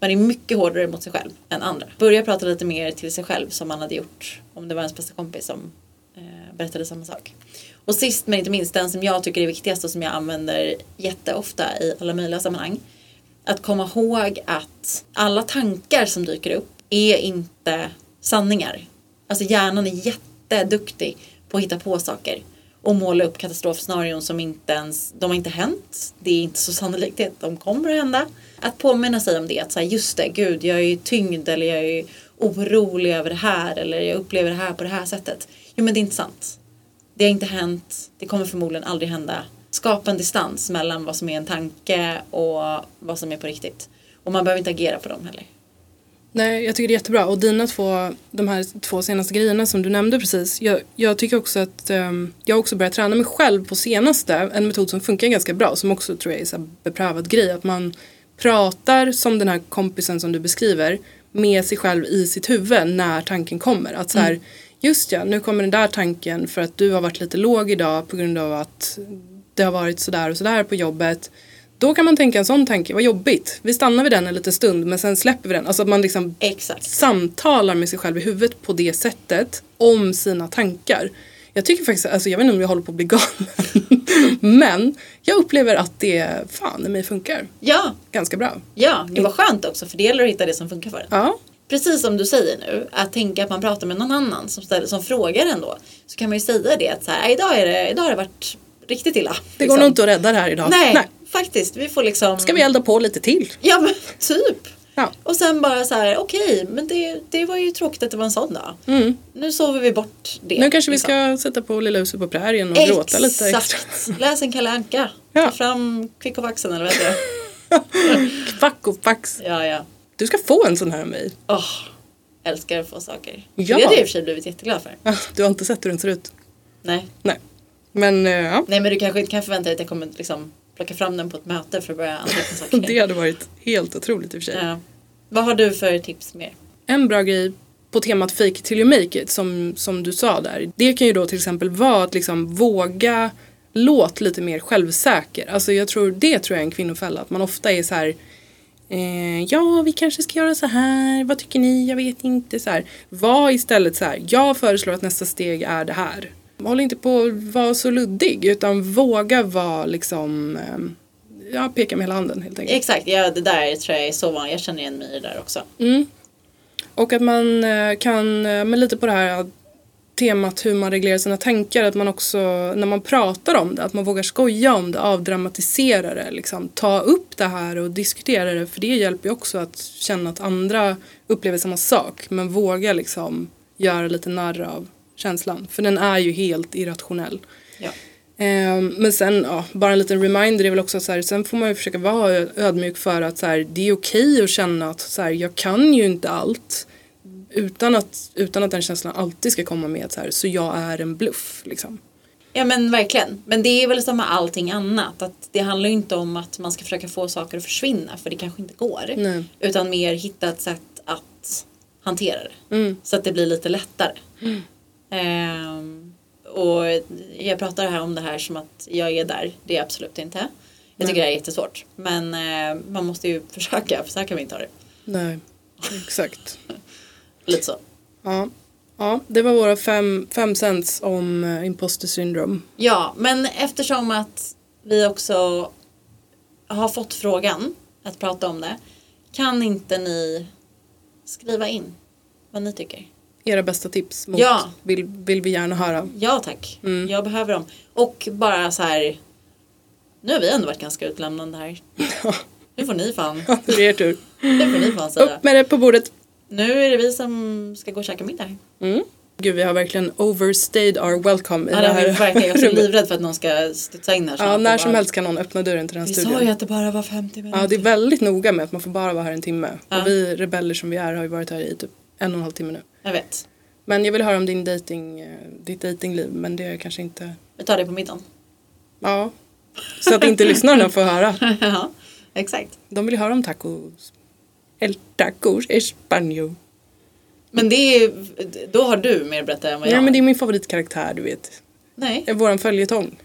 Man är mycket hårdare mot sig själv än andra. Börja prata lite mer till sig själv som man hade gjort om det var ens bästa kompis som eh, berättade samma sak. Och sist men inte minst den som jag tycker är viktigast och som jag använder jätteofta i alla möjliga sammanhang. Att komma ihåg att alla tankar som dyker upp är inte sanningar. Alltså hjärnan är jätteduktig på att hitta på saker och måla upp katastrofscenarion som inte ens, de har inte hänt. Det är inte så sannolikt att de kommer att hända. Att påminna sig om det, att säga just det, gud jag är ju tyngd eller jag är orolig över det här eller jag upplever det här på det här sättet. Jo men det är inte sant. Det har inte hänt, det kommer förmodligen aldrig hända. Skapa en distans mellan vad som är en tanke och vad som är på riktigt. Och man behöver inte agera på dem heller. Nej, jag tycker det är jättebra. Och dina två, de här två senaste grejerna som du nämnde precis. Jag, jag tycker också att ehm, jag har också börjat träna mig själv på senaste. En metod som funkar ganska bra som också tror jag är en beprövad grej. Att man pratar som den här kompisen som du beskriver med sig själv i sitt huvud när tanken kommer. Att så här, just ja, nu kommer den där tanken för att du har varit lite låg idag på grund av att det har varit sådär och sådär på jobbet. Då kan man tänka en sån tanke, vad jobbigt. Vi stannar vid den en liten stund men sen släpper vi den. Alltså att man liksom Exakt. samtalar med sig själv i huvudet på det sättet om sina tankar. Jag tycker faktiskt, alltså jag vet inte om jag håller på att bli galen. men jag upplever att det fan i mig funkar Ja, ganska bra. ja, det var skönt också för det gäller att hitta det som funkar för en. Ja, Precis som du säger nu, att tänka att man pratar med någon annan som, ställer, som frågar ändå. Så kan man ju säga det att så här, idag, är det, idag har det varit riktigt illa. det går nog inte att rädda det här idag. Nej, faktiskt. Vi får liksom... Ska vi elda på lite till? Ja men typ. Ja. Och sen bara så här, okej, men det, det var ju tråkigt att det var en sån dag. Mm. Nu sover vi bort det. Nu kanske vi liksom. ska sätta på Lilla huset på prärien och gråta lite extra. Exakt. Läs en Kalle Anka. Ja. Ta fram Kvick och Vaxen eller vad heter det? Kvack och fax. Ja, ja. Du ska få en sån här av mig. Åh, älskar att få saker. Ja. Det hade jag i och för sig blivit jätteglad för. Ja, Du har inte sett hur den ser ut? Nej. Nej. Men eh, ja, Nej men du kanske inte kan förvänta dig att jag kommer liksom plocka fram den på ett möte för att börja anteckna saker. det hade varit helt otroligt i och för sig. ja. Vad har du för tips mer? En bra grej på temat fake till you make it som, som du sa där. Det kan ju då till exempel vara att liksom våga låt lite mer självsäker. Alltså jag tror, det tror jag är en kvinnofälla. Att man ofta är så här Eh, ja, vi kanske ska göra så här. Vad tycker ni? Jag vet inte. Så här. Var istället så här. Jag föreslår att nästa steg är det här. Håll inte på att vara så luddig utan våga vara liksom eh, ja, peka med hela handen helt enkelt. Exakt, ja det där tror jag är så vanligt. Jag känner igen mig i det där också. Mm. Och att man eh, kan, eh, men lite på det här temat hur man reglerar sina tankar, att man också när man pratar om det, att man vågar skoja om det, avdramatisera det, liksom, ta upp det här och diskutera det för det hjälper ju också att känna att andra upplever samma sak men våga liksom göra lite narr av känslan för den är ju helt irrationell. Ja. Eh, men sen, ja, bara en liten reminder är väl också så här, sen får man ju försöka vara ödmjuk för att så här, det är okej att känna att så här, jag kan ju inte allt utan att, utan att den känslan alltid ska komma med så här, så jag är en bluff liksom. Ja men verkligen. Men det är väl som med allting annat. Att det handlar ju inte om att man ska försöka få saker att försvinna för det kanske inte går. Nej. Utan mer hitta ett sätt att hantera det. Mm. Så att det blir lite lättare. Ehm, och jag pratar här om det här som att jag är där. Det är jag absolut inte. Jag tycker det här är jättesvårt. Men eh, man måste ju försöka för så här kan vi inte ha det. Nej, exakt. Lite så. Ja. ja, det var våra fem, fem cents om uh, imposter syndrome. Ja, men eftersom att vi också har fått frågan att prata om det. Kan inte ni skriva in vad ni tycker? Era bästa tips mot Ja. vill, vill vi gärna höra. Ja tack, Mm. jag behöver dem. Och bara så här. Nu har vi ändå varit ganska utlämnande här. Nu får ni fan, är det er tur. nu får ni fan säga. Upp med det på bordet. Nu är det vi som ska gå och käka middag. Mm. Gud, vi har verkligen overstayed our welcome i Ja, det vi här verkligen. Jag är så livrädd för att någon ska studsa in här. Ja, när och som bara, helst kan någon öppna dörren till den här Vi sa studion. ju att det bara var 50 minuter. Ja, det är väldigt noga med att man får bara vara här en timme. Ja. Och vi rebeller som vi är har ju varit här i typ en och en halv timme nu. Jag vet. Men jag vill höra om din dating, eh, ditt datingliv men det är kanske inte... Vi tar det på middagen. Ja. Så att inte lyssnarna får höra. ja, exakt. De vill höra om tacos. El tacos español. Men det är då har du mer att berätta än vad jag Ja men det är min favoritkaraktär du vet. Nej. Är våran följetong.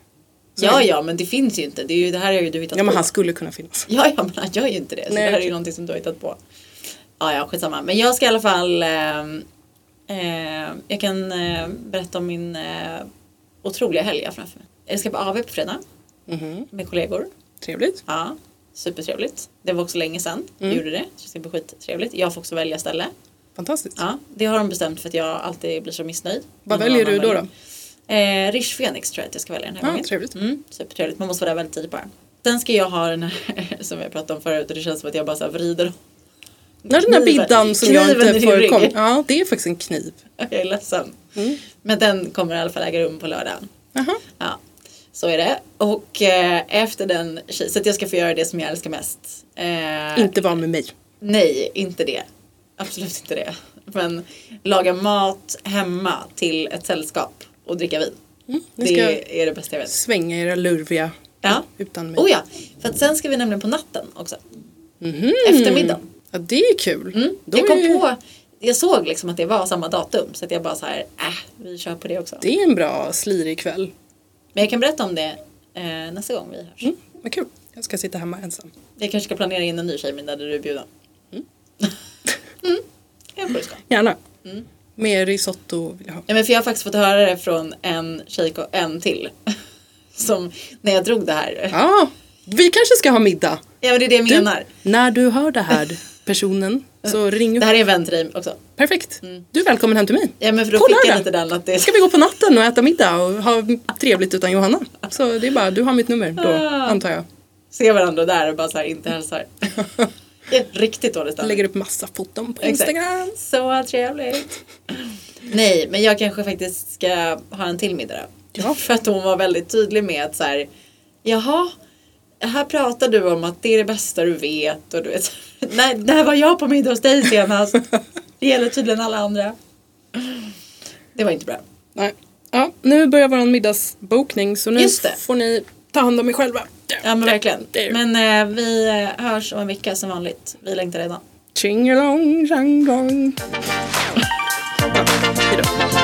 Så- Ja, ja, men det finns ju inte. Det, är ju, det här har ju du hittat Ja men på. han skulle kunna finnas. Ja, ja, men han gör ju inte det. Så Nej, det här är ju någonting som du har hittat på. Ja, ja, skitsamma. Men jag ska i alla fall ehm, eh, Jag kan eh, berätta om min eh, otroliga helg jag framför mig. Jag ska på AV på fredag Mhm. med kollegor. Trevligt. Ja, supertrevligt. Det var också länge sedan Mm. jag gjorde det. Så det ska bli skittrevligt. Jag får också välja ställe. Fantastiskt. Ja, det har de bestämt för att jag alltid blir så missnöjd. Vad väljer du då? då? väljer. Eh, Rish Phoenix tror jag att jag ska välja den här Ja, gången. trevligt. Mm, supertrevligt. Man måste vara där väldigt tidigt bara. Sen ska jag ha den här som jag pratade om förut och det känns som att jag bara så vrider Nej, den Kniven- biddan som jag inte får kom. Ja, det är faktiskt en kniv. Jag är ledsen. Mm. Men den kommer i alla fall äga rum på lördag. Jaha. Ja, så är det. Och eh, efter den, så att jag ska få göra det som jag älskar mest. Eh, Inte vara med mig. Nej, inte det. Absolut inte det. Men laga mat hemma till ett sällskap och dricka vin. Ni Det är det bästa jag vet. svänga era lurviga Ja. utan mig. Oh ja, för att sen ska vi nämligen på natten också. Mhm. Eftermiddagen. Ja, det är kul. Mm. Jag kom ju- på, jag såg liksom att det var samma datum så att jag bara så här, äh, vi kör på det också. Det är en bra slirig kväll. Men jag kan berätta om det eh, nästa gång vi hörs. Mm, vad kul. Jag ska sitta hemma ensam. Jag kanske ska planera in en ny tjejmiddag där du är bjuden. Mm. Jag tror det ska. Gärna. Mm. Mer risotto vill jag ha. Ja, men för jag har faktiskt fått höra det från en tjej, en till. Som när jag drog det här. Ja, vi kanske ska ha middag. Ja men det är det jag Du, menar. när du hör det här personen så ring upp. Det här är en vän till dig också. Perfekt. Du är välkommen hem till mig. Ja men för då På fick jag lite den att det Ska vi gå på natten och äta middag och ha trevligt utan Johanna? Så det är bara, du har mitt nummer då, Ah. antar jag. se varandra där och bara så här inte hälsar. Riktigt dålig Jag stämning. lägger upp massa foton på Exakt. Instagram. Så trevligt. Nej men jag kanske faktiskt ska ha en till middag. Ja. För att hon var väldigt tydlig med att så här. Jaha. Här pratar du om att det är det bästa du vet och du vet. när, när var jag på middag hos dig senast? Det gäller tydligen alla andra. Det var inte bra. Nej. Ja, nu börjar vår middagsbokning så nu får ni ta hand om er själva. Ja men verkligen. Men eh, vi eh, hörs om en vecka som vanligt. Vi längtar redan. Tjingelong, tjangong. Ja, hejdå.